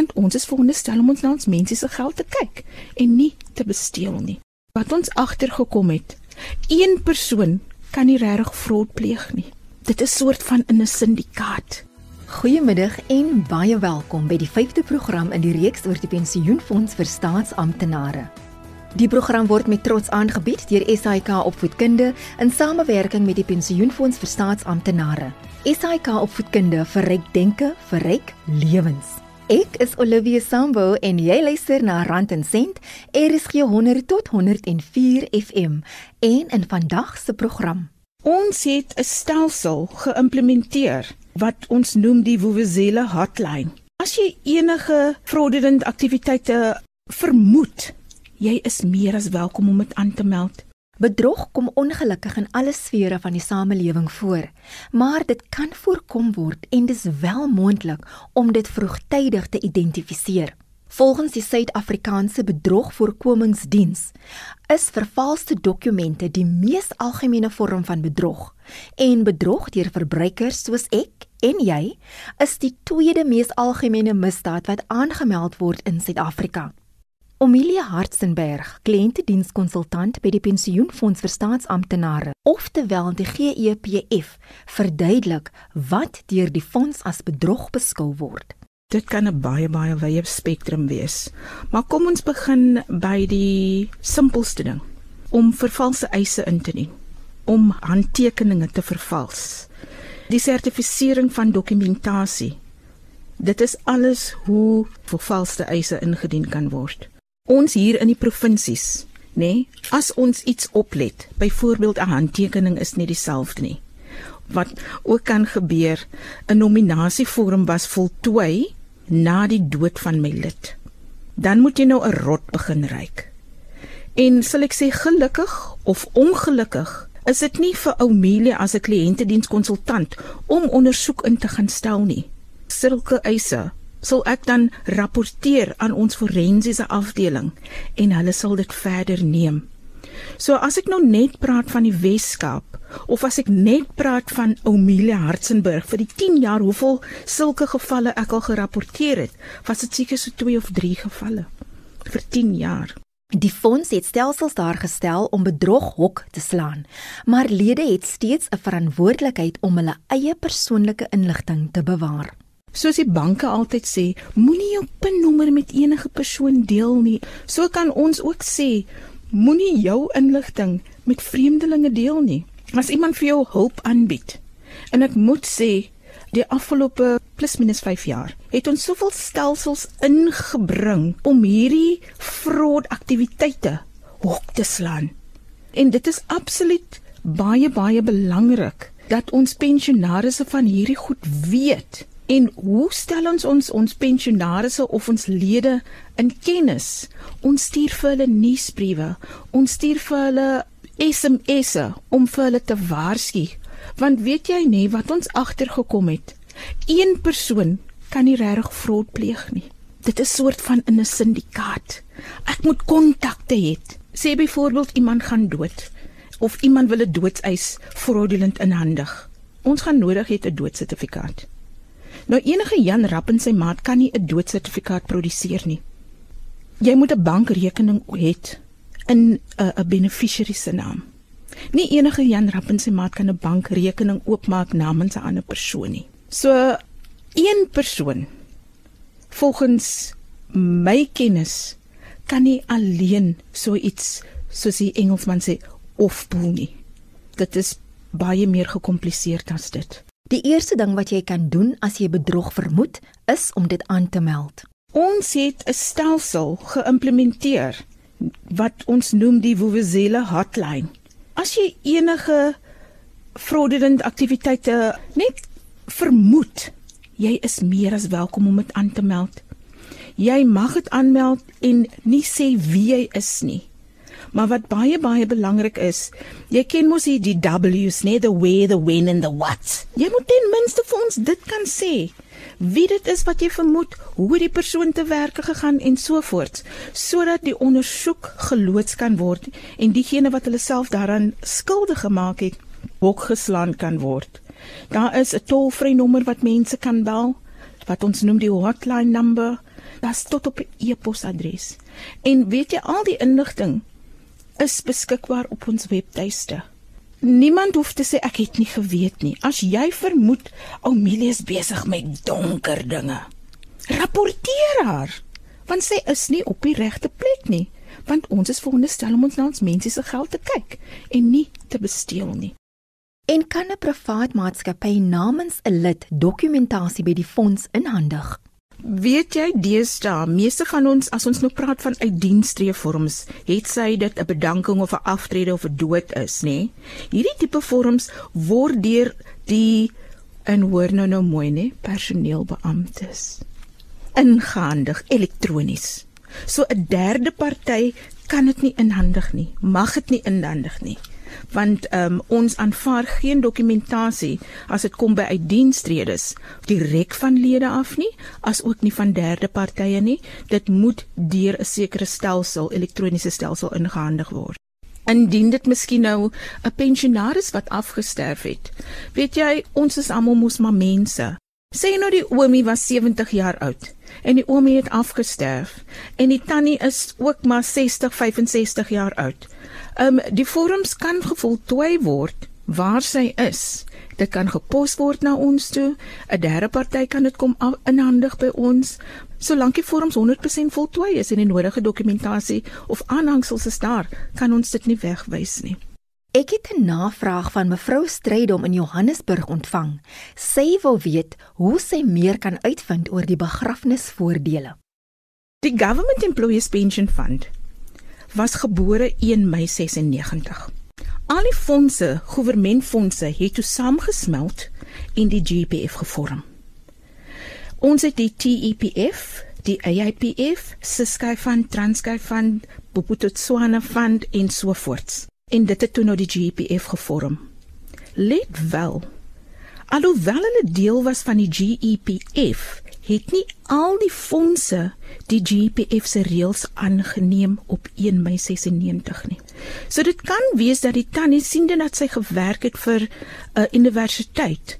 Want ons is veronderstel om ons na ons mense se geld te kyk en nie te besteel nie. Wat ons agtergekom het, een persoon kan nie regtig fraud pleeg nie. Dit is soort van 'n syndikaat. Goeiemiddag en baie welkom by die 5de program in die reeks oor die pensioenfonds vir staatsamptenare. Die program word met trots aangebied deur SAIK Opvoedkunde in samewerking met die Pensioenfonds vir Staatsamptenare. SAIK Opvoedkunde verryk denke, verryk lewens. Ek is Olivia Sambo en jy luister na Rand en Sent, RSG 100 tot 104 FM en in vandag se program. Ons het 'n stelsel geïmplementeer wat ons noem die Vuvuzela hotline. As jy enige fraudulent aktiwiteite vermoed, jy is meer as welkom om dit aan te meld. Bedrog kom ongelukkig in alle sfere van die samelewing voor, maar dit kan voorkom word en dis wel moontlik om dit vroegtydig te identifiseer. Volgens die Suid-Afrikaanse Bedrogvoorkomingsdiens is vervalste dokumente die mees algemene vorm van bedrog en bedrog deur verbruikers soos ek en jy is die tweede mees algemene misdaad wat aangemeld word in Suid-Afrika. Omilia Hartzenberg, kliëntedienskonsultant by die Pensioenfonds vir Staatsamptenare, oftewel die GEPF, verduidelik wat deur die fonds as bedrog beskou word. Dit kan 'n baie baie wye spektrum wees. Maar kom ons begin by die simpelste ding: om vervalse eise in te dien, om handtekeninge te vervals. Die sertifisering van dokumentasie. Dit is alles hoe vervalste eise ingedien kan word ons hier in die provinsies, nê, nee, as ons iets oplet, byvoorbeeld 'n handtekening is nie dieselfde nie. Wat ook kan gebeur, 'n nominasievorm was voltooi na die dood van my lid. Dan moet jy nou 'n rot begin ryk. En sal ek sê gelukkig of ongelukkig, is dit nie vir Oumelia as 'n kliëntedienskonsultant om ondersoek in te gaan stel nie. Sulke eise sal ek dan rapporteer aan ons forensiese afdeling en hulle sal dit verder neem. So as ek nou net praat van die Weskaap of as ek net praat van Omelia Hartzenberg vir die 10 jaar hoeveel sulke gevalle ek al gerapporteer het, was dit seker so 2 of 3 gevalle vir 10 jaar. Die fonds het stelsels daar gestel om bedrog hok te slaan, maar lede het steeds 'n verantwoordelikheid om hulle eie persoonlike inligting te bewaar. Soos die banke altyd sê, moenie jou pinnommer met enige persoon deel nie. So kan ons ook sê, moenie jou inligting met vreemdelinge deel nie. As iemand vir jou hulp aanbied. En ek moet sê, die afgelope plus minus 5 jaar het ons soveel stelsels ingebring om hierdie fraud aktiwiteite hok te slaan. En dit is absoluut baie baie belangrik dat ons pensionaarsse van hierdie goed weet. En hoe stel ons ons ons pensionaarsse of ons lede in kennis? Ons stuur vir hulle nuusbriewe, ons stuur vir hulle SMS'e om vir hulle te waarsku. Want weet jy nie wat ons agtergekom het? Een persoon kan nie regtig fraud pleeg nie. Dit is soort van 'n syndikaat. Ek moet kontakte hê. Sê byvoorbeeld iemand gaan dood of iemand wil 'n doodseis fraudulent inhandig. Ons gaan nodig hê 'n doodsertifikaat. Nou enige Jan Rapp en sy maat kan nie 'n doodsertifikaat produseer nie. Jy moet 'n bankrekening hê in 'n 'n beneficiary se naam. Nie enige Jan Rapp en sy maat kan 'n bankrekening oopmaak namens 'n ander persoon nie. So een persoon volgens my kennis kan nie alleen so iets soos die Engelsman sê ofpool nie. Dit is baie meer gekompliseerd as dit. Die eerste ding wat jy kan doen as jy bedrog vermoed, is om dit aan te meld. Ons het 'n stelsel geïmplementeer wat ons noem die Vuvuzela hotline. As jy enige fraudulent aktiwiteite net vermoed, jy is meer as welkom om dit aan te meld. Jy mag dit aanmeld en nie sê wie jy is nie. Maar wat baie baie belangrik is, jy ken mos die, die W's, nee, the where, the when and the what. Jy moet ten minste vir ons dit kan sê. Wie dit is wat jy vermoed, hoe die persoon te werk gegaan en so voort, sodat die ondersoek geloods kan word en diegene wat hulle self daaraan skuldig gemaak het, ook geslaan kan word. Daar is 'n tolvrye nommer wat mense kan bel wat ons noem die hotline number Das tot op 'n e-posadres. En weet jy al die inligting is beskikbaar op ons webtuiste. Niemand hoef te sê ek het nie geweet nie. As jy vermoed Amelia is besig met donker dinge, rapporteer haar, want sy is nie op die regte plek nie want ons is veronderstel om ons na ons mense se geld te kyk en nie te besteel nie. En kan 'n privaat maatskappy namens 'n lid dokumentasie by die fonds inhandig? Weet jy deesdae, meeste van ons as ons nou praat van uitdienstree vorms, het sy dit 'n bedanking of 'n aftrede of 'n dood is, nê? Hierdie tipe vorms word deur die en hoor nou nou mooi, nê, personeelbeamptes ingehandig elektronies. So 'n derde party kan dit nie inhandig nie, mag dit nie inhandig nie. Want um, ons aanvaar geen dokumentasie as dit kom by uitdienstredes direk van lede af nie, as ook nie van derde partye nie. Dit moet deur 'n sekere stelsel, elektroniese stelsel ingehandig word. Indien dit miskien nou 'n pensionaris wat afgesterf het. Weet jy, ons is almal mos maar mense. Sê nou die oomie was 70 jaar oud en die oomie het afgesterf en die tannie is ook maar 60 65 jaar oud. Ehm um, die vorms kan gevoltooi word waar sy is. Dit kan gepos word na ons toe. 'n Derde party kan dit kom inhandig by ons. Solank die vorms 100% voltooi is en die nodige dokumentasie of aanhangsels is daar, kan ons dit nie wegwys nie. Ek het 'n navraag van mevrou Strydom in Johannesburg ontvang. Sy wil weet hoe sy meer kan uitvind oor die begrafnisvoordele. Die Government Employees Pension Fund was gebore 1 Mei 96. Al die fondse, goewermentfondse het toe saamgesmelt en die GPF gevorm. Ons het die TEPF, die AIPF, Siskai Fund, Transkei Fund, Boputotswana Fund en so voorts en dit het toe nou die GPF gevorm. Let wel. Alhoewel hulle deel was van die GEPF, het nie al die fondse die GPF se reëls aangeneem op 1 Mei 96 nie. So dit kan wees dat die tannie siende dat sy gewerk het vir 'n uh, universiteit.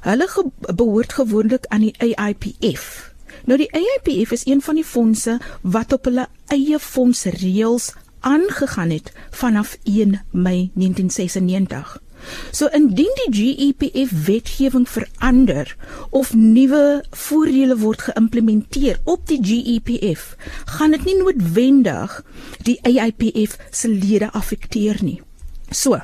Hulle ge behoort gewoonlik aan die AIPF. Nou die AIPF is een van die fondse wat op hulle eie fondsreëls aangegaan het vanaf 1 Mei 1996. So indien die GEPF wetgewing verander of nuwe voordele word geïmplementeer op die GEPF, gaan dit nie noodwendig die AIPF se lede affekteer nie. So,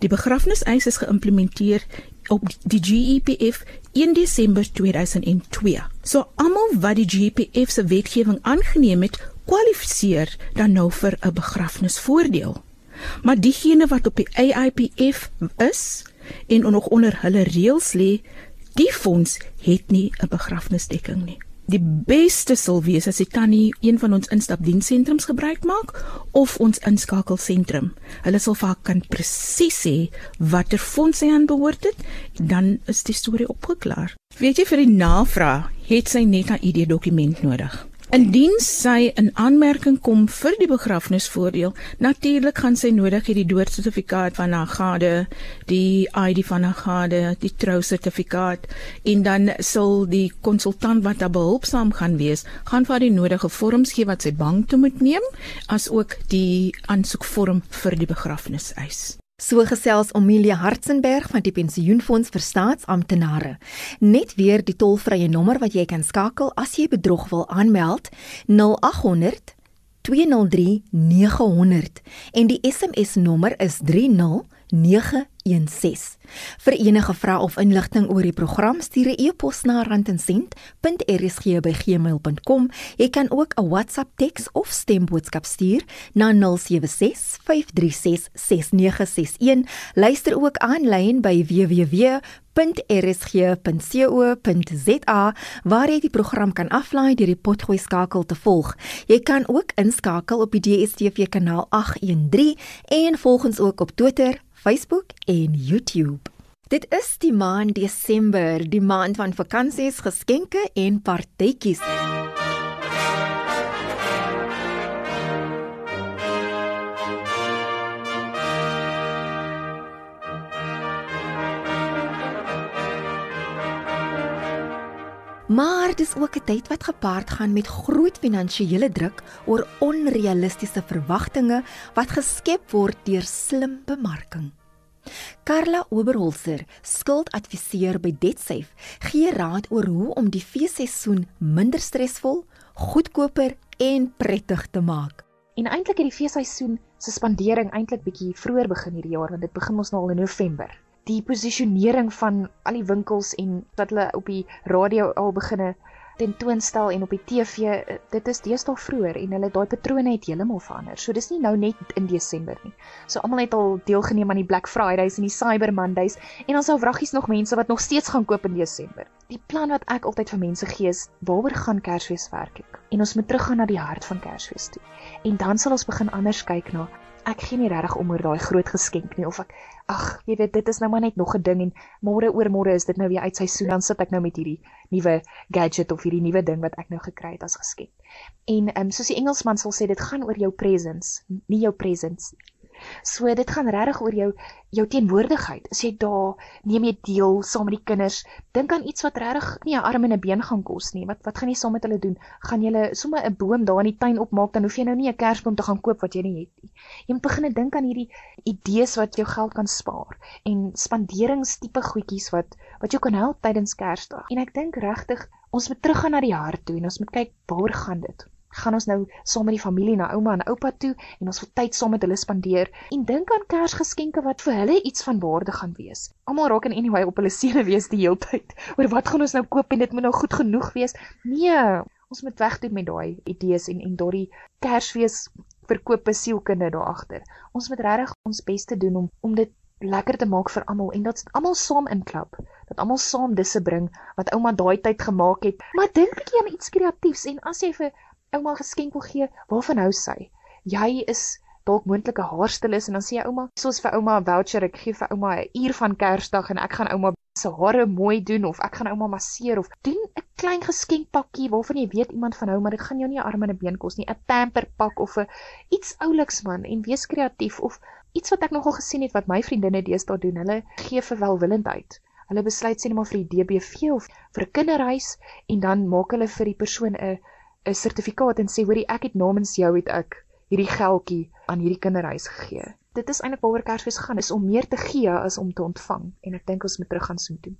die begrafniseis is geïmplementeer op die GEPF 1 Desember 2002. So almal wat die GEPF se wetgewing aangeneem het, kwalifiseer dan nou vir 'n begrafnisvoordeel. Maar diegene wat op die AIPF is en nog onder hulle reëls lê, die fonds het nie 'n begrafnisdekking nie. Die beste sal wees as die tannie een van ons instapdienssentrums gebruik maak of ons inskakelsentrum. Hulle sal vir haar kan presies sê watter fonds sy aan behoort het, dan is die storie opgeklaar. Weet jy vir die navraag het sy net 'n ID dokument nodig. Indien sy in aanmerking kom vir die begrafnisvoordeel, natuurlik gaan sy nodig hê die doodsertifikaat van haar gade, die ID van haar gade, die trousertifikaat en dan sal die konsultant wat haar behulpsaam gaan wees, gaan vir die nodige vorms gee wat sy bank toe moet neem, as ook die aansoekvorm vir die begrafniseis. So gesels Amelia Hartzenberg van die Pensioenfonds vir Staatsamptenare. Net weer die tolvrye nommer wat jy kan skakel as jy bedrog wil aanmeld 0800 203 900 en die SMS nommer is 30916. Vir enige vrae of inligting oor die program, stuur 'n e-pos na randencent.rsg@gmail.com. Jy kan ook 'n WhatsApp teks of stemboodskap stuur na 0765366961. Luister ook aanlyn by www.rsg.co.za waar jy die program kan aflaai deur die potgooi skakel te volg. Jy kan ook inskakel op die DStv kanaal 813 en volg ons ook op Twitter, Facebook en YouTube. Dit is die maand Desember, die maand van vakansies, geskenke en partytjies. Maar dis ook 'n tyd wat gepaard gaan met groot finansiële druk oor onrealistiese verwagtinge wat geskep word deur slim bemarking. Carla Oberholzer, skuldadviseur by DebtSafe, gee raad oor hoe om die feesseisoen minder stresvol, goedkoper en prettig te maak. En eintlik het die feesseisoen se spandering eintlik bietjie vroeër begin hierdie jaar want dit begin ons nou al in November. Die posisionering van al die winkels en dat hulle op die radio al beginne tentoonstel en op die TV, eh, dit is deesdae vroeër en hulle daai patrone het heeltemal verander. So dis nie nou net in Desember nie. So almal het al deelgeneem aan die Black Fridays en die Cyber Mondays en dan sal wraggies nog mense wat nog steeds gaan koop in Desember. Die plan wat ek altyd vir mense gee is, waaroor gaan Kersfees werk ek? En ons moet teruggaan na die hart van Kersfees toe. En dan sal ons begin anders kyk na ek gee nie regtig om oor daai groot geskenk nie of ek ag, jy weet dit is nou maar net nog 'n ding en môre oor môre is dit nou weer uit seisoen dan sit ek nou met hierdie nuwe gadget of hierdie nuwe ding wat ek nou gekry het as geskenk. En ehm um, soos die Engelsman sal sê dit gaan oor jou presence, nie jou presence So dit gaan regtig oor jou jou teenwoordigheid. As jy daar neem jy deel saam met die kinders, dink aan iets wat regtig nie 'n arm en 'n been gaan kos nie. Wat wat gaan jy saam met hulle doen? Gaan jy sommer 'n boom daar in die tuin opmaak dan hoef jy nou nie 'n kersboom te gaan koop wat jy nie het nie. Jy moet begin dink aan hierdie idees wat jou geld kan spaar en spanderingstipe goedjies wat wat jou kan help tydens Kersdag. En ek dink regtig ons moet teruggaan na die hart toe en ons moet kyk waar gaan dit? Gaan ons nou saam met die familie na ouma en oupa toe en ons wil tyd saam met hulle spandeer en dink aan Kersgeskenke wat vir hulle iets van waarde gaan wees. Almal raak in anyway op hulle sewe wees die hele tyd. Oor wat gaan ons nou koop en dit moet nou goed genoeg wees? Nee, ons moet wegdoen met daai idees en en daardie Kersfees verkoop sielkunde daar agter. Ons moet regtig ons bes te doen om om dit lekker te maak vir almal en dat almal saam inklap dat almal saam disse bring wat ouma daai tyd gemaak het maar dink bietjie aan iets kreatiefs en as jy vir ouma geskenk wil gee, waarvan hou sy? Jy is dalk moontlike haarstylis en dan sê jy ouma, soos vir ouma 'n voucher, ek gee vir ouma 'n uur van Kersdag en ek gaan ouma se hare mooi doen of ek gaan ouma masseer of doen 'n klein geskenkpakkie waarvan jy weet iemand van hou, maar dit gaan jou nie arm en 'n been kos nie, 'n pamper pak of 'n iets ouliks man en wees kreatief. Of iets wat ek nogal gesien het wat my vriendinne deesdae doen, hulle gee vir welwillendheid. Hulle besluit sê net maar vir die DBV of vir 'n kinderhuis en dan maak hulle vir die persoon 'n 'n sertifikaat en sê hoorie ek het namens jou het ek hierdie geldjie aan hierdie kinderhuis gegee. Dit is eintlik waaroor Kersfees gaan, is om meer te gee as om te ontvang en ek dink ons moet terug gaan so doen.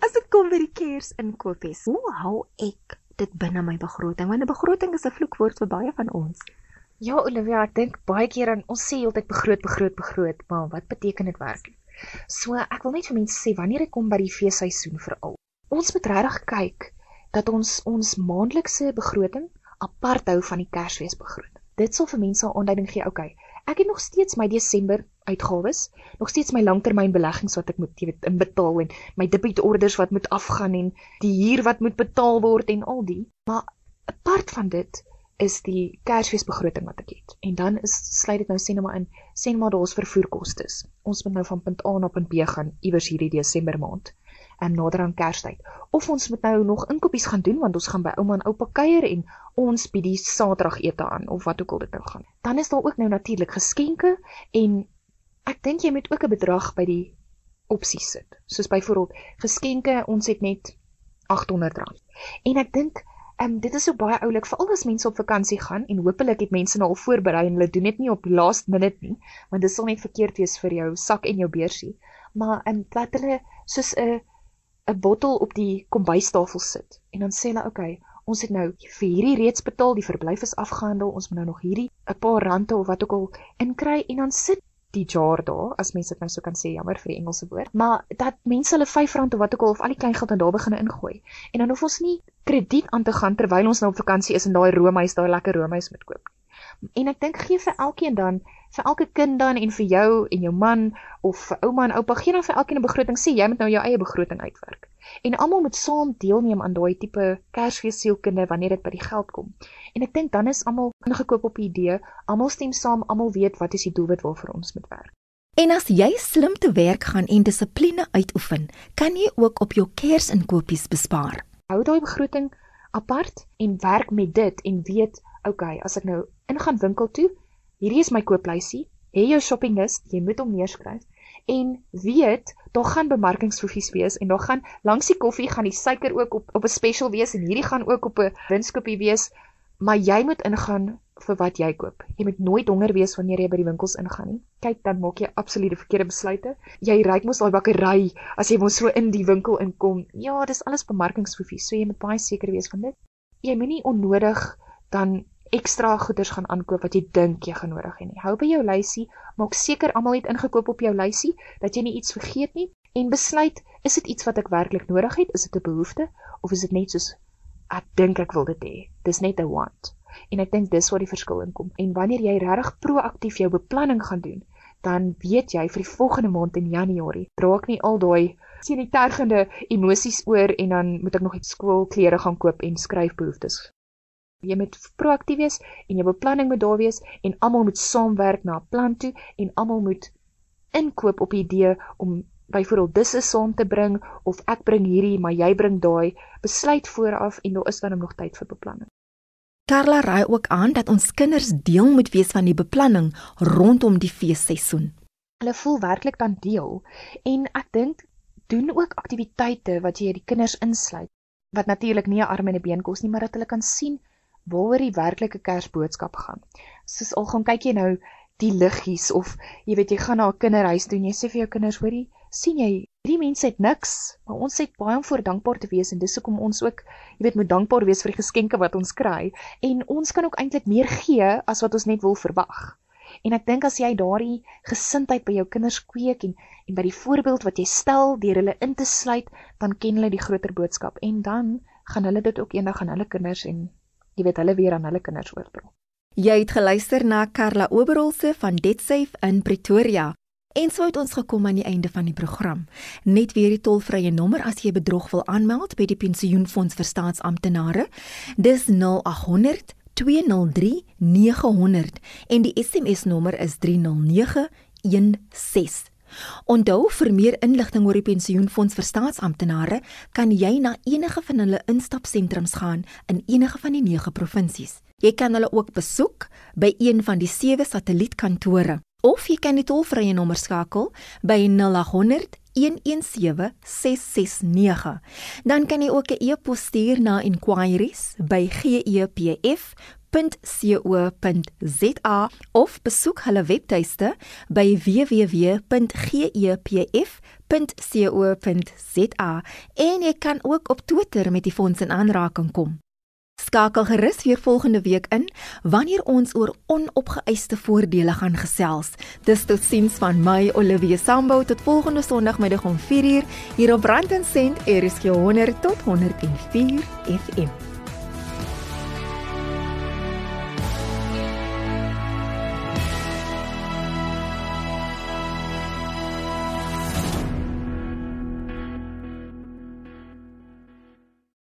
As dit kom by die Kersinkopies, hoe hou ek dit binne my begroting? Want 'n begroting is 'n vloekwoord vir baie van ons. Ja, Olivia, ek dink baie keer aan ons sê altyd begroot, begroot, begroot, maar wat beteken dit werklik? So, ek wil net vir mense sê wanneer dit kom by die feesseisoen veral, ons moet regtig kyk dat ons ons maandelikse begroting apart hou van die Kersfeesbegroting. Dit sal vir mense 'n aanduiding gee, okay. Ek het nog steeds my Desember uitgawes, nog steeds my langtermynbeleggings wat ek moet weet inbetaal en my debietorders wat moet afgaan en die huur wat moet betaal word en al die. Maar apart van dit is die Kersfeesbegroting wat ek het. En dan is sluit dit nou sê net maar in, sê net maar daar's vervoerkoste. Ons moet nou van punt A na punt B gaan iewers hierdie Desember maand en nader aan Kerstyd. Of ons moet nou nog inkopies gaan doen want ons gaan by ouma en oupa kuier en ons bied die Saterdagete aan of wat ook al dit nou gaan. Dan is daar ook nou natuurlik geskenke en ek dink jy moet ook 'n bedrag by die opsies sit. Soos byvoorbeeld geskenke, ons het net R800. En ek dink Ehm um, dit is so baie oulik vir al die mense op vakansie gaan en hopelik het mense nou al voorberei en hulle doen dit nie op last minute nie want dit sal net verkeerd wees vir jou sak en jou beursie maar ehm um, laat hulle soos 'n 'n bottel op die kombuistafel sit en dan sê hulle okay, ons het nou vir hierdie reeds betaal, die verblyf is afgehandel, ons moet nou nog hierdie 'n paar rande of wat ook al inkry en dan sit die jar daar, as mense dit nou so kan sê, jammer vir die Engelse woord, maar dat mense hulle R5 of wat ook al of al die klein geld dan daar begin ingooi. En dan hoef ons nie krediet aan te gaan terwyl ons nou op vakansie is en daai roomhuis, daai lekker roomhuis moet koop nie. En ek dink gee vir elkeen dan, vir elke kind dan en vir jou en jou man of vir ouma en oupa, gee dan vir elkeen 'n begroting. Sê jy moet nou jou eie begroting uitwerk. En almal moet saam deelneem aan daai tipe Kersfees sielkunde wanneer dit by die geld kom. En ek dink dan is almal ingekoop op die idee, almal stem saam, almal weet wat is die doelwit waarvoor ons moet werk. En as jy slim te werk gaan en dissipline uitoefen, kan jy ook op jou Kersinkopies bespaar. Hou daai begroting apart en werk met dit en weet, okay, as ek nou ingaan winkel toe, hierdie is my kooplysie hê jou shopping list, jy moet hom neerskryf en weet daar gaan bemarkingsfoefies wees en daar gaan langs die koffie gaan die suiker ook op op 'n special wees en hierdie gaan ook op 'n winskoopie wees maar jy moet ingaan vir wat jy koop. Jy moet nooit honger wees wanneer jy by die winkels ingaan nie. Kyk, dan maak jy absolute verkeerde besluite. Jy ry mos daai bakkery as jy mos so in die winkel inkom. Ja, dis alles bemarkingsfoefies, so jy moet baie seker wees van dit. Jy moenie onnodig dan ekstra goederes gaan aankoop wat jy dink jy gaan nodig hê nie. Hou by jou lysie, maak seker almal het ingekoop op jou lysie dat jy nie iets vergeet nie en besluit, is dit iets wat ek werklik nodig het? Is dit 'n behoefte of is dit net soos ek dink ek wil dit hê? Dis net 'n want. En ek dink dis waar die verskil inkom. En wanneer jy regtig proaktief jou beplanning gaan doen, dan weet jy vir die volgende maand in Januarie, draak nie al daai sien die tergende emosies oor en dan moet ek nog iets skoolklere gaan koop en skryfbehoeftes jy moet proaktief wees en jou beplanning moet daar wees en almal moet saamwerk na 'n plan toe en almal moet inkoop op die idee om byvoorbeeld dis 'n saam te bring of ek bring hierdie maar jy bring daai besluit vooraf en daar is dan nog tyd vir beplanning. Carla raai ook aan dat ons kinders deel moet wees van die beplanning rondom die feesseisoen. Hulle voel werklik dan deel en ek dink doen ook aktiwiteite wat jy die kinders insluit wat natuurlik nie 'n arm en 'n been kos nie maar dat hulle kan sien waaroor die werklike Kersboodskap gaan. Soos al gaan kyk jy nou die liggies of jy weet jy gaan na 'n kinderhuis toe en jy sê vir jou kinders, hoorie, sien jy, hierdie mense het niks, maar ons het baie om voor dankbaar te wees en dis hoekom ons ook, jy weet, moet dankbaar wees vir die geskenke wat ons kry en ons kan ook eintlik meer gee as wat ons net wil verwag. En ek dink as jy daardie gesindheid by jou kinders kweek en en by die voorbeeld wat jy stel deur hulle in te sluit, dan ken hulle die groter boodskap en dan gaan hulle dit ook eendag aan hulle kinders en jy weet hulle weer aan hulle kinders oordra. Jy het geluister na Karla Oberholse van DebtSafe in Pretoria. En so het ons gekom aan die einde van die program. Net weer die tolvrye nommer as jy bedrog wil aanmeld by die Pensioenfonds vir Staatsamptenare. Dis 0800 203 900 en die SMS nommer is 30916. Onthou vir meer inligting oor die pensioenfonds vir staatsamptenare, kan jy na enige van hulle instapsentrums gaan in enige van die 9 provinsies. Jy kan hulle ook besoek by een van die 7 satellietkantore of jy kan die tolvrye nommer skakel by 0800 117 669. Dan kan jy ook 'n e-pos stuur na inquiries by gepf www.gepf.co.za of besoek hulle webtuiste by www.gepf.co.za en jy kan ook op Twitter met die fonds in aanraking kom. Skakel gerus weer volgende week in wanneer ons oor onopgeëiste voordele gaan gesels. Dis totsiens van my Olivia Sambo tot volgende Sondagmiddag om 4uur hier op Brand & Sent RSG 100 tot 104 FM.